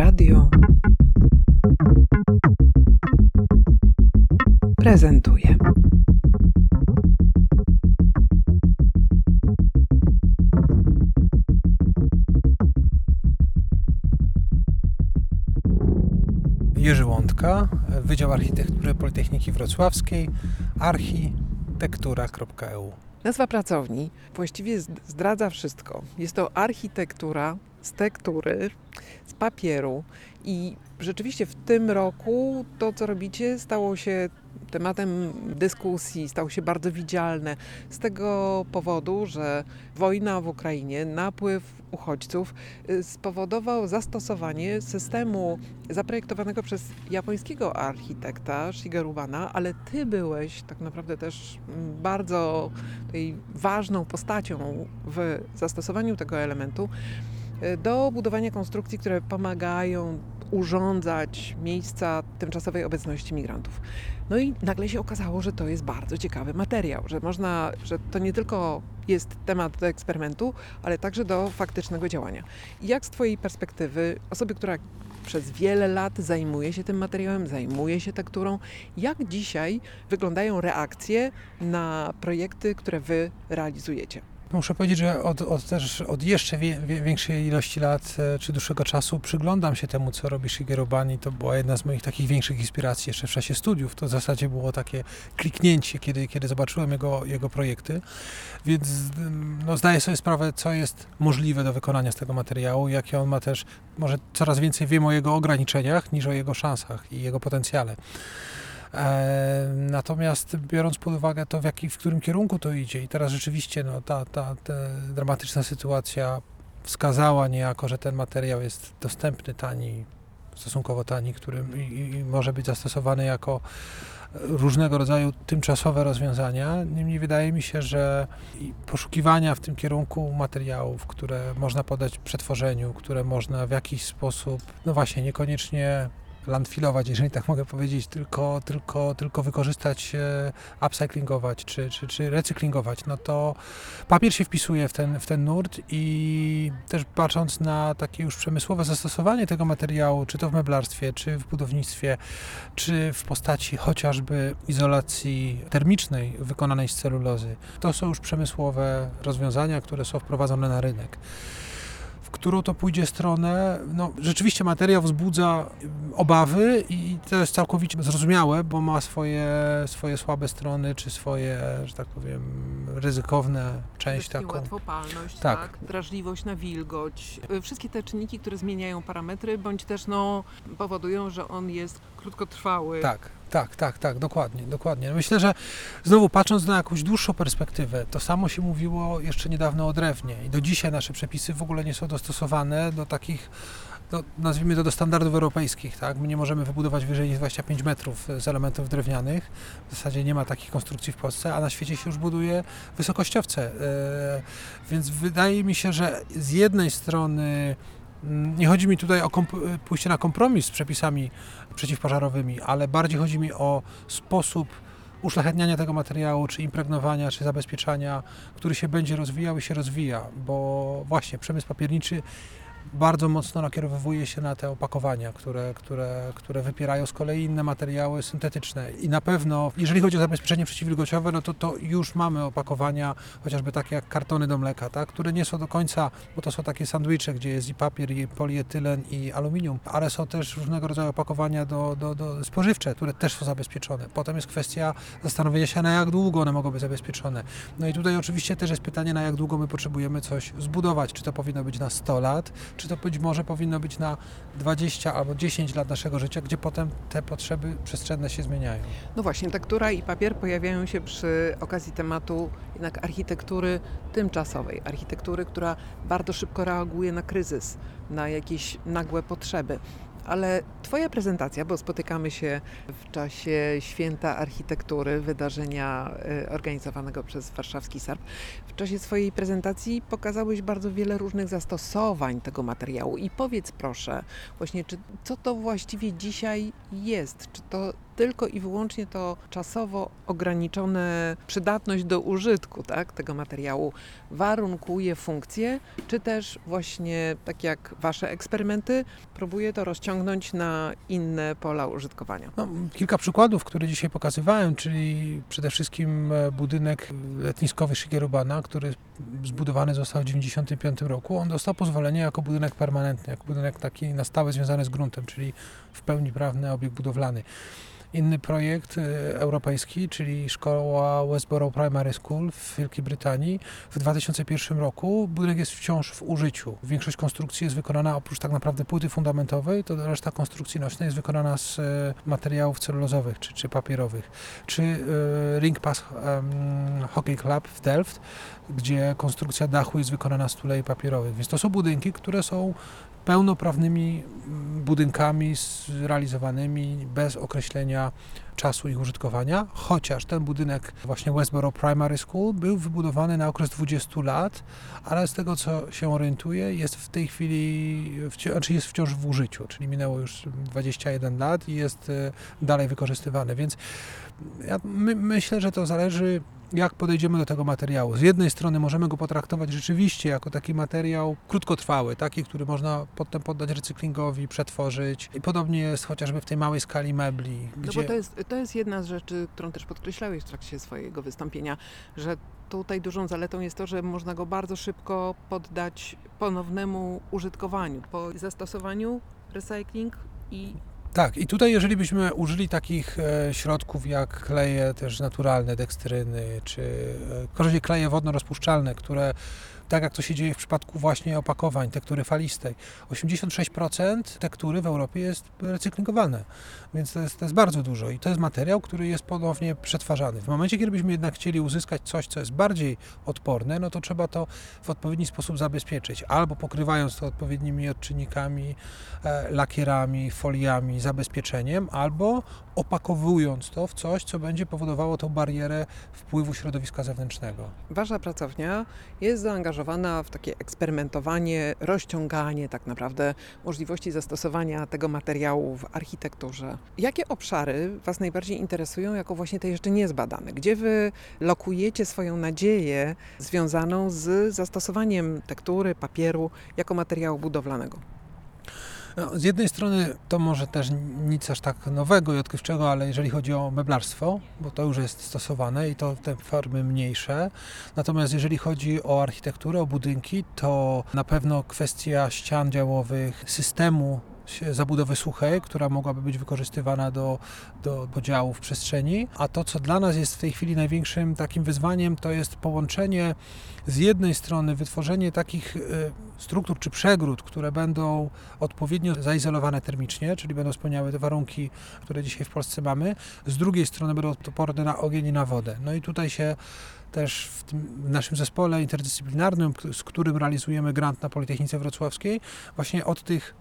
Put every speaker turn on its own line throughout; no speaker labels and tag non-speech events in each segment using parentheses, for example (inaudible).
Radio prezentuje.
Jerzy Łądka, Wydział Architektury Politechniki Wrocławskiej, architektura.eu.
Nazwa pracowni właściwie zd- zdradza wszystko. Jest to architektura z tektury, z papieru i rzeczywiście w tym roku to, co robicie, stało się tematem dyskusji, stało się bardzo widzialne z tego powodu, że wojna w Ukrainie, napływ uchodźców y, spowodował zastosowanie systemu zaprojektowanego przez japońskiego architekta Shigeru Bana, ale ty byłeś tak naprawdę też bardzo ważną postacią w zastosowaniu tego elementu do budowania konstrukcji, które pomagają urządzać miejsca tymczasowej obecności migrantów. No i nagle się okazało, że to jest bardzo ciekawy materiał, że można, że to nie tylko jest temat do eksperymentu, ale także do faktycznego działania. Jak z Twojej perspektywy, osoby, która przez wiele lat zajmuje się tym materiałem, zajmuje się tekturą, jak dzisiaj wyglądają reakcje na projekty, które Wy realizujecie?
Muszę powiedzieć, że od, od, też od jeszcze wie, wie, większej ilości lat e, czy dłuższego czasu przyglądam się temu, co robi Shigeru Bani. To była jedna z moich takich większych inspiracji jeszcze w czasie studiów. To w zasadzie było takie kliknięcie, kiedy, kiedy zobaczyłem jego, jego projekty. Więc mm, no, zdaję sobie sprawę, co jest możliwe do wykonania z tego materiału, jakie on ma też, może coraz więcej wiem o jego ograniczeniach niż o jego szansach i jego potencjale. E, Natomiast biorąc pod uwagę to, w, jaki, w którym kierunku to idzie i teraz rzeczywiście no, ta, ta, ta dramatyczna sytuacja wskazała niejako, że ten materiał jest dostępny, tani, stosunkowo tani, który i, i- może być zastosowany jako różnego rodzaju tymczasowe rozwiązania. Niemniej wydaje mi się, że poszukiwania w tym kierunku materiałów, które można podać przetworzeniu, które można w jakiś sposób, no właśnie, niekoniecznie landfillować, jeżeli tak mogę powiedzieć, tylko, tylko, tylko wykorzystać, e, upcyclingować czy, czy, czy recyklingować, no to papier się wpisuje w ten, w ten nurt i też patrząc na takie już przemysłowe zastosowanie tego materiału, czy to w meblarstwie, czy w budownictwie, czy w postaci chociażby izolacji termicznej wykonanej z celulozy, to są już przemysłowe rozwiązania, które są wprowadzone na rynek w którą to pójdzie stronę, no rzeczywiście materiał wzbudza y, obawy i to jest całkowicie zrozumiałe, bo ma swoje, swoje słabe strony, czy swoje, że tak powiem, ryzykowne część taką.
Łatwopalność,
Tak.
tak. wrażliwość na wilgoć. Y, Wszystkie te czynniki, które zmieniają parametry, bądź też no, powodują, że on jest krótkotrwały.
Tak, tak, tak, tak, dokładnie, dokładnie. Myślę, że znowu patrząc na jakąś dłuższą perspektywę, to samo się mówiło jeszcze niedawno o drewnie i do dzisiaj nasze przepisy w ogóle nie są dostosowane do takich, do, nazwijmy to do standardów europejskich, tak? My nie możemy wybudować wyżej niż 25 metrów z elementów drewnianych. W zasadzie nie ma takich konstrukcji w Polsce, a na świecie się już buduje wysokościowce. E, więc wydaje mi się, że z jednej strony mm, nie chodzi mi tutaj o komp- pójście na kompromis z przepisami przeciwpożarowymi, ale bardziej chodzi mi o sposób uszlachetniania tego materiału, czy impregnowania, czy zabezpieczania, który się będzie rozwijał i się rozwija, bo właśnie przemysł papierniczy bardzo mocno nakierowuje się na te opakowania, które, które, które wypierają z kolei inne materiały syntetyczne. I na pewno, jeżeli chodzi o zabezpieczenie przeciwwilgociowe, no to, to już mamy opakowania, chociażby takie jak kartony do mleka, tak? które nie są do końca, bo to są takie sandwicze, gdzie jest i papier, i polietylen, i aluminium, ale są też różnego rodzaju opakowania do, do, do spożywcze, które też są zabezpieczone. Potem jest kwestia zastanowienia się, na jak długo one mogą być zabezpieczone. No i tutaj oczywiście też jest pytanie, na jak długo my potrzebujemy coś zbudować. Czy to powinno być na 100 lat, czy to być może powinno być na 20 albo 10 lat naszego życia, gdzie potem te potrzeby przestrzenne się zmieniają.
No właśnie, tektura i papier pojawiają się przy okazji tematu jednak architektury tymczasowej. Architektury, która bardzo szybko reaguje na kryzys, na jakieś nagłe potrzeby. Ale Twoja prezentacja, bo spotykamy się w czasie Święta Architektury, wydarzenia y, organizowanego przez Warszawski SARP, w czasie swojej prezentacji pokazałeś bardzo wiele różnych zastosowań tego materiału. I powiedz proszę, właśnie, czy, co to właściwie dzisiaj jest? Czy to tylko i wyłącznie to czasowo ograniczone przydatność do użytku tak, tego materiału warunkuje funkcję, czy też właśnie tak jak wasze eksperymenty, próbuje to rozciągnąć na inne pola użytkowania.
No, kilka przykładów, które dzisiaj pokazywałem, czyli przede wszystkim e, budynek letniskowy Shigerubana, który zbudowany został w 1995 roku. On dostał pozwolenie jako budynek permanentny, jako budynek taki na stałe związany z gruntem, czyli w pełni prawny obiekt budowlany. Inny projekt e, europejski, czyli szkoła Westborough Primary School w Wielkiej Brytanii w 2001 roku. Budynek jest wciąż w użyciu. Większość konstrukcji jest wykonana oprócz tak naprawdę płyty fundamentowej, to reszta konstrukcji nośnej jest wykonana z e, materiałów celulozowych czy, czy papierowych. Czy e, Ring Pass Hockey Club w Delft, gdzie konstrukcja dachu jest wykonana z tulei papierowych. Więc to są budynki, które są pełnoprawnymi budynkami zrealizowanymi bez określenia czasu ich użytkowania, chociaż ten budynek właśnie Westboro Primary School był wybudowany na okres 20 lat, ale z tego co się orientuję jest w tej chwili, wci- znaczy jest wciąż w użyciu, czyli minęło już 21 lat i jest e, dalej wykorzystywany, więc ja my, myślę, że to zależy jak podejdziemy do tego materiału. Z jednej strony możemy go potraktować rzeczywiście jako taki materiał krótkotrwały, taki, który można potem poddać recyklingowi, przetworzyć. I podobnie jest chociażby w tej małej skali mebli,
No
gdzie
bo to jest, to jest jedna z rzeczy, którą też podkreślałeś w trakcie swojego wystąpienia, że tutaj dużą zaletą jest to, że można go bardzo szybko poddać ponownemu użytkowaniu. Po zastosowaniu recycling i
Tak, i tutaj jeżeli byśmy użyli takich e, środków jak kleje też naturalne, dekstryny, czy e, korzyści kleje wodno-rozpuszczalne, które tak jak to się dzieje w przypadku właśnie opakowań, tektury falistej, 86% tektury w Europie jest recyklingowane, więc to jest, to jest bardzo dużo i to jest materiał, który jest ponownie przetwarzany. W momencie, kiedy byśmy jednak chcieli uzyskać coś, co jest bardziej odporne, no to trzeba to w odpowiedni sposób zabezpieczyć, albo pokrywając to odpowiednimi odczynnikami, e, lakierami, foliami, zabezpieczeniem, albo opakowując to w coś, co będzie powodowało tą barierę wpływu środowiska zewnętrznego.
wasza pracownia jest zaangażowana w takie eksperymentowanie, rozciąganie tak naprawdę możliwości zastosowania tego materiału w architekturze. Jakie obszary Was najbardziej interesują jako właśnie te jeszcze niezbadane? Gdzie Wy lokujecie swoją nadzieję związaną z zastosowaniem tektury, papieru jako materiału budowlanego?
No, z jednej strony to może też nic aż tak nowego i odkrywczego, ale jeżeli chodzi o meblarstwo, bo to już jest stosowane i to te formy mniejsze. Natomiast jeżeli chodzi o architekturę, o budynki, to na pewno kwestia ścian działowych, systemu zabudowy suchej, która mogłaby być wykorzystywana do, do podziału w przestrzeni. A to, co dla nas jest w tej chwili największym takim wyzwaniem, to jest połączenie z jednej strony wytworzenie takich e, struktur czy przegród, które będą odpowiednio zaizolowane termicznie, czyli będą spełniały te warunki, które dzisiaj w Polsce mamy. Z drugiej strony będą odporne na ogień i na wodę. No i tutaj się też w, tym, w naszym zespole interdyscyplinarnym, z którym realizujemy grant na Politechnice Wrocławskiej, właśnie od tych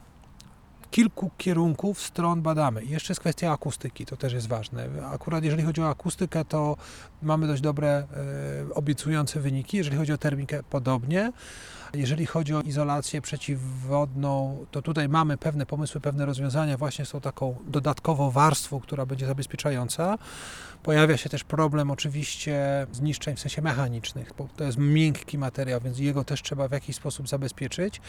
kilku kierunków stron badamy. Jeszcze jest kwestia akustyki, to też jest ważne. Akurat jeżeli chodzi o akustykę, to mamy dość dobre, e, obiecujące wyniki. Jeżeli chodzi o termikę, podobnie. Jeżeli chodzi o izolację przeciwwodną, to tutaj mamy pewne pomysły, pewne rozwiązania właśnie z tą taką dodatkową warstwą, która będzie zabezpieczająca. Pojawia się też problem oczywiście zniszczeń w sensie mechanicznych, bo to jest miękki materiał, więc jego też trzeba w jakiś sposób zabezpieczyć.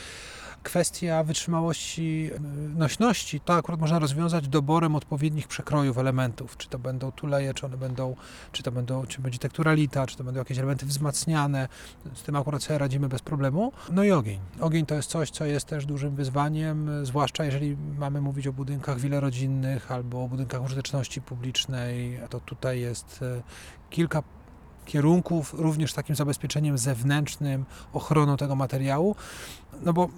Kwestia wytrzymałości, nośności, to akurat można rozwiązać doborem odpowiednich przekrojów elementów. Czy to będą tuleje, czy one będą, czy to będą, czy będzie tektura lita, czy to będą jakieś elementy wzmacniane. Z tym akurat sobie radzimy bez problemu. No i ogień. Ogień to jest coś, co jest też dużym wyzwaniem, zwłaszcza jeżeli mamy mówić o budynkach wielorodzinnych albo o budynkach użyteczności publicznej, to tutaj jest e, kilka kierunków, również takim zabezpieczeniem zewnętrznym, ochroną tego materiału, no bo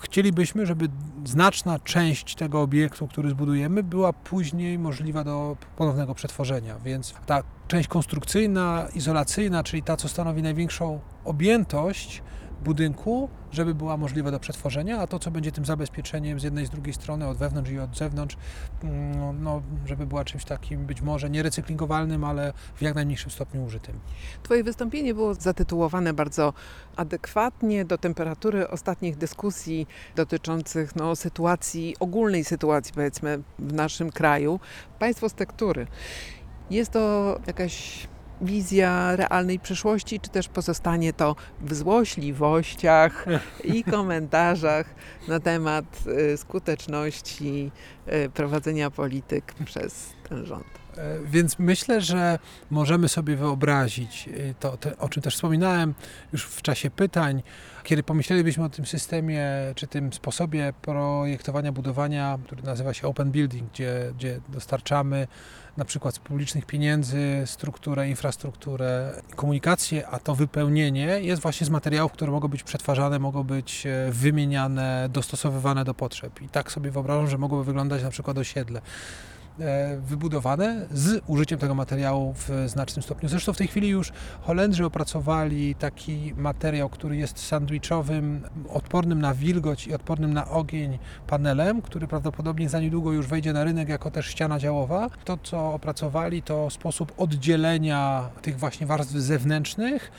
chcielibyśmy, żeby znaczna część tego obiektu, który zbudujemy, była później możliwa do ponownego przetworzenia, więc ta część konstrukcyjna, izolacyjna, czyli ta, co stanowi największą objętość, budynku, żeby była możliwa do przetworzenia, a to, co będzie tym zabezpieczeniem z jednej i z drugiej strony, od wewnątrz i od zewnątrz, no, no, żeby była czymś takim być może nierecyklingowalnym, ale w jak najmniejszym stopniu użytym.
Twoje wystąpienie było zatytułowane bardzo adekwatnie do temperatury ostatnich dyskusji dotyczących no, sytuacji, ogólnej sytuacji powiedzmy w naszym kraju. Państwo z tektury. Jest to jakaś wizja realnej przyszłości, czy też pozostanie to w złośliwościach i (laughs) komentarzach na temat y, skuteczności y, prowadzenia polityk przez ten rząd?
E, Więc myślę, że możemy sobie wyobrazić y, to, to, o czym też wspominałem już w czasie pytań, kiedy pomyślelibyśmy o tym systemie, czy tym sposobie projektowania, budowania, który nazywa się Open Building, gdzie, gdzie dostarczamy na przykład z publicznych pieniędzy strukturę, infrastrukturę, komunikację, a to wypełnienie jest właśnie z materiałów, które mogą być przetwarzane, mogą być e, wymieniane, dostosowywane do potrzeb. I tak sobie wyobrażam, że mogłoby wyglądać na przykład osiedle e, wybudowane z użyciem tego materiału w znacznym stopniu. Zresztą w tej chwili już Holendrzy opracowali taki materiał, który jest sandwichowym, odpornym na wilgoć i odpornym na ogień panelem, który prawdopodobnie za niedługo już wejdzie na rynek jako też ściana działowa. To, co opracowali, to sposób oddzielenia tych właśnie warstw zewnętrznych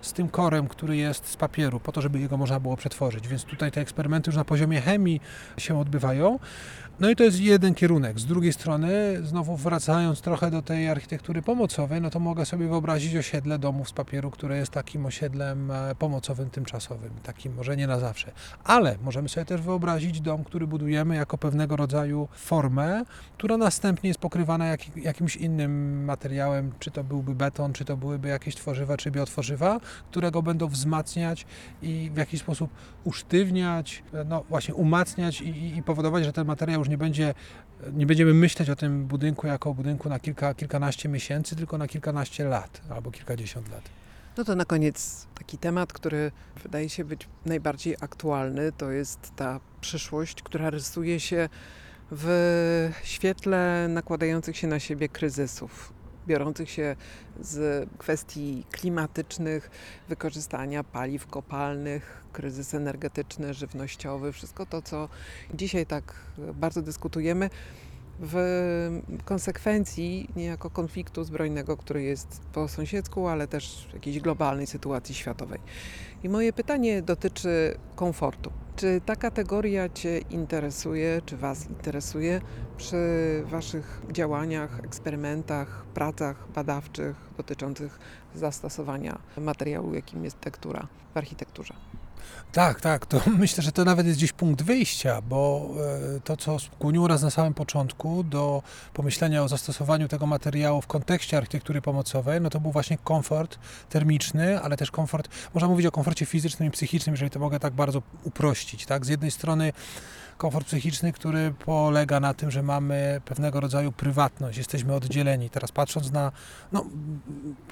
z tym korem, który jest z papieru, po to, żeby jego można było przetworzyć. Więc tutaj te eksperymenty już na poziomie chemii się odbywają. No i to jest jeden kierunek. Z drugiej strony, znowu wracając trochę do tej architektury pomocowej, no to mogę sobie wyobrazić osiedle domów z papieru, które jest takim osiedlem e, pomocowym, tymczasowym, takim może nie na zawsze. Ale możemy sobie też wyobrazić dom, który budujemy jako pewnego rodzaju formę, która następnie jest pokrywana jak, jakimś innym materiałem, czy to byłby beton, czy to byłyby jakieś tworzywa, czy biotworzywa, które go będą wzmacniać i w jakiś sposób usztywniać, e, no właśnie umacniać i- i powodować, że ten materiał już nie będzie, nie będziemy myśleć o tym budynku jako o budynku na kilka, kilkanaście miesięcy, tylko na kilkanaście lat albo kilkadziesiąt lat.
No to na koniec taki temat, który wydaje się być najbardziej aktualny, to jest ta przyszłość, która rysuje się w świetle nakładających się na siebie kryzysów, biorących się z kwestii klimatycznych, wykorzystania paliw kopalnych, kryzys energetyczny, żywnościowy, wszystko to, co dzisiaj tak bardzo dyskutujemy w konsekwencji niejako konfliktu zbrojnego, który jest po sąsiedzku, ale też jakiejś globalnej sytuacji światowej. I moje pytanie dotyczy komfortu. Czy ta kategoria Cię interesuje, czy Was interesuje przy Waszych działaniach, eksperymentach, pracach badawczych dotyczących zastosowania materiału, jakim jest tektura w architekturze?
Tak, tak, to (laughs) myślę, że to nawet jest gdzieś punkt wyjścia, bo e, to, co skłoniło nas na samym początku do pomyślenia o zastosowaniu tego materiału w kontekście architektury pomocowej, no to był właśnie komfort termiczny, ale też komfort, można mówić o komforcie fizycznym i psychicznym, jeżeli to mogę tak bardzo uprościć, tak? Z jednej strony komfort psychiczny, który polega na tym, że mamy pewnego rodzaju prywatność, jesteśmy oddzieleni. Teraz patrząc na no,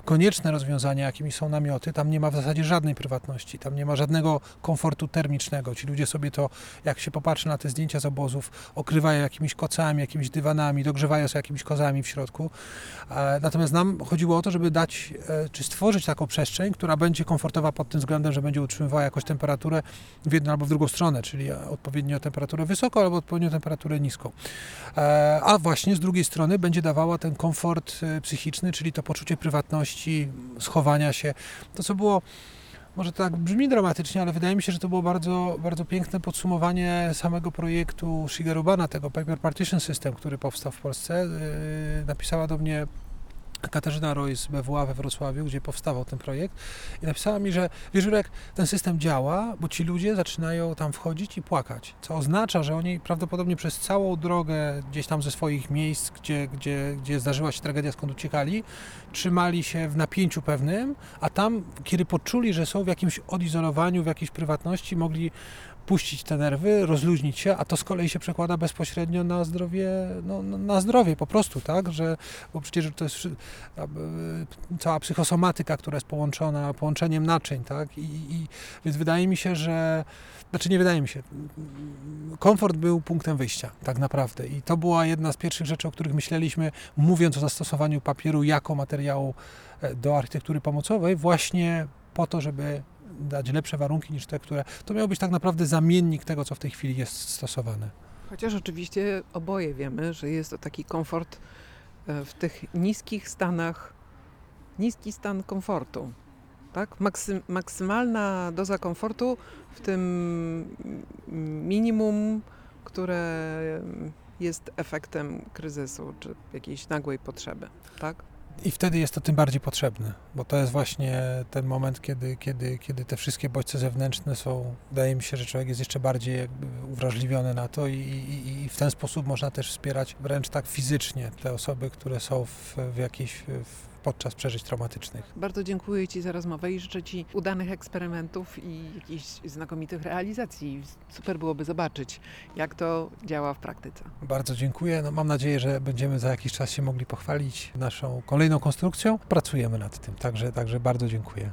konieczne rozwiązania, jakimi są namioty, tam nie ma w zasadzie żadnej prywatności, tam nie ma żadnego komfortu termicznego. Ci ludzie sobie to, jak się popatrzy na te zdjęcia z obozów, okrywają jakimiś kocami, jakimiś dywanami, dogrzewają sobie jakimiś kozami w środku. E, Natomiast nam chodziło o to, żeby dać, e, czy stworzyć taką przestrzeń, która będzie komfortowa pod tym względem, że będzie utrzymywała jakąś temperaturę w jedną albo w drugą stronę, czyli odpowiednio temperaturę wysoką albo odpowiednio temperaturę niską. E, A właśnie z drugiej strony będzie dawała ten komfort e, psychiczny, czyli to poczucie prywatności, schowania się. To, co było może tak brzmi dramatycznie, ale wydaje mi się, że to było bardzo, bardzo piękne podsumowanie samego projektu Shigeru Bana, tego Paper Partition System, który powstał w Polsce. Yy, Napisała do mnie Katarzyna Roy z BWA we Wrocławiu, gdzie powstawał ten projekt i napisała mi, że wiesz ten system działa, bo ci ludzie zaczynają tam wchodzić i płakać, co oznacza, że oni prawdopodobnie przez całą drogę gdzieś tam ze swoich miejsc, gdzie, gdzie, gdzie zdarzyła się tragedia, skąd uciekali, trzymali się w napięciu pewnym, a tam, kiedy poczuli, że są w jakimś odizolowaniu, w jakiejś prywatności, mogli puścić te nerwy, rozluźnić się, a to z kolei się przekłada bezpośrednio na zdrowie, no, na zdrowie po prostu, tak, że, bo przecież to jest cała psychosomatyka, która jest połączona połączeniem naczyń, tak, i, i więc wydaje mi się, że, znaczy nie wydaje mi się, komfort był punktem wyjścia, tak naprawdę i to była jedna z pierwszych rzeczy, o których myśleliśmy, mówiąc o zastosowaniu papieru jako materiału e, do architektury pomocowej, właśnie po to, żeby dać lepsze warunki niż te, które. To miał być tak naprawdę zamiennik tego, co w tej chwili jest stosowane.
Chociaż oczywiście oboje wiemy, że jest to taki komfort w tych niskich stanach, niski stan komfortu. Tak? Maksy, maksymalna doza komfortu w tym minimum, które jest efektem kryzysu czy jakiejś nagłej potrzeby. Tak?
I wtedy jest to tym bardziej potrzebne, bo to jest właśnie ten moment, kiedy, kiedy, kiedy te wszystkie bodźce zewnętrzne są, wydaje mi się, że człowiek jest jeszcze bardziej jakby uwrażliwiony na to i, i, i w ten sposób można też wspierać wręcz tak fizycznie te osoby, które są w, w jakiejś, w, podczas przeżyć traumatycznych.
Bardzo dziękuję Ci za rozmowę i życzę Ci udanych eksperymentów i jakichś znakomitych realizacji. Super byłoby zobaczyć, jak to działa w praktyce.
Bardzo dziękuję. No, mam nadzieję, że będziemy za jakiś czas się mogli pochwalić naszą kolejną konstrukcją. Pracujemy nad tym, także, także bardzo dziękuję.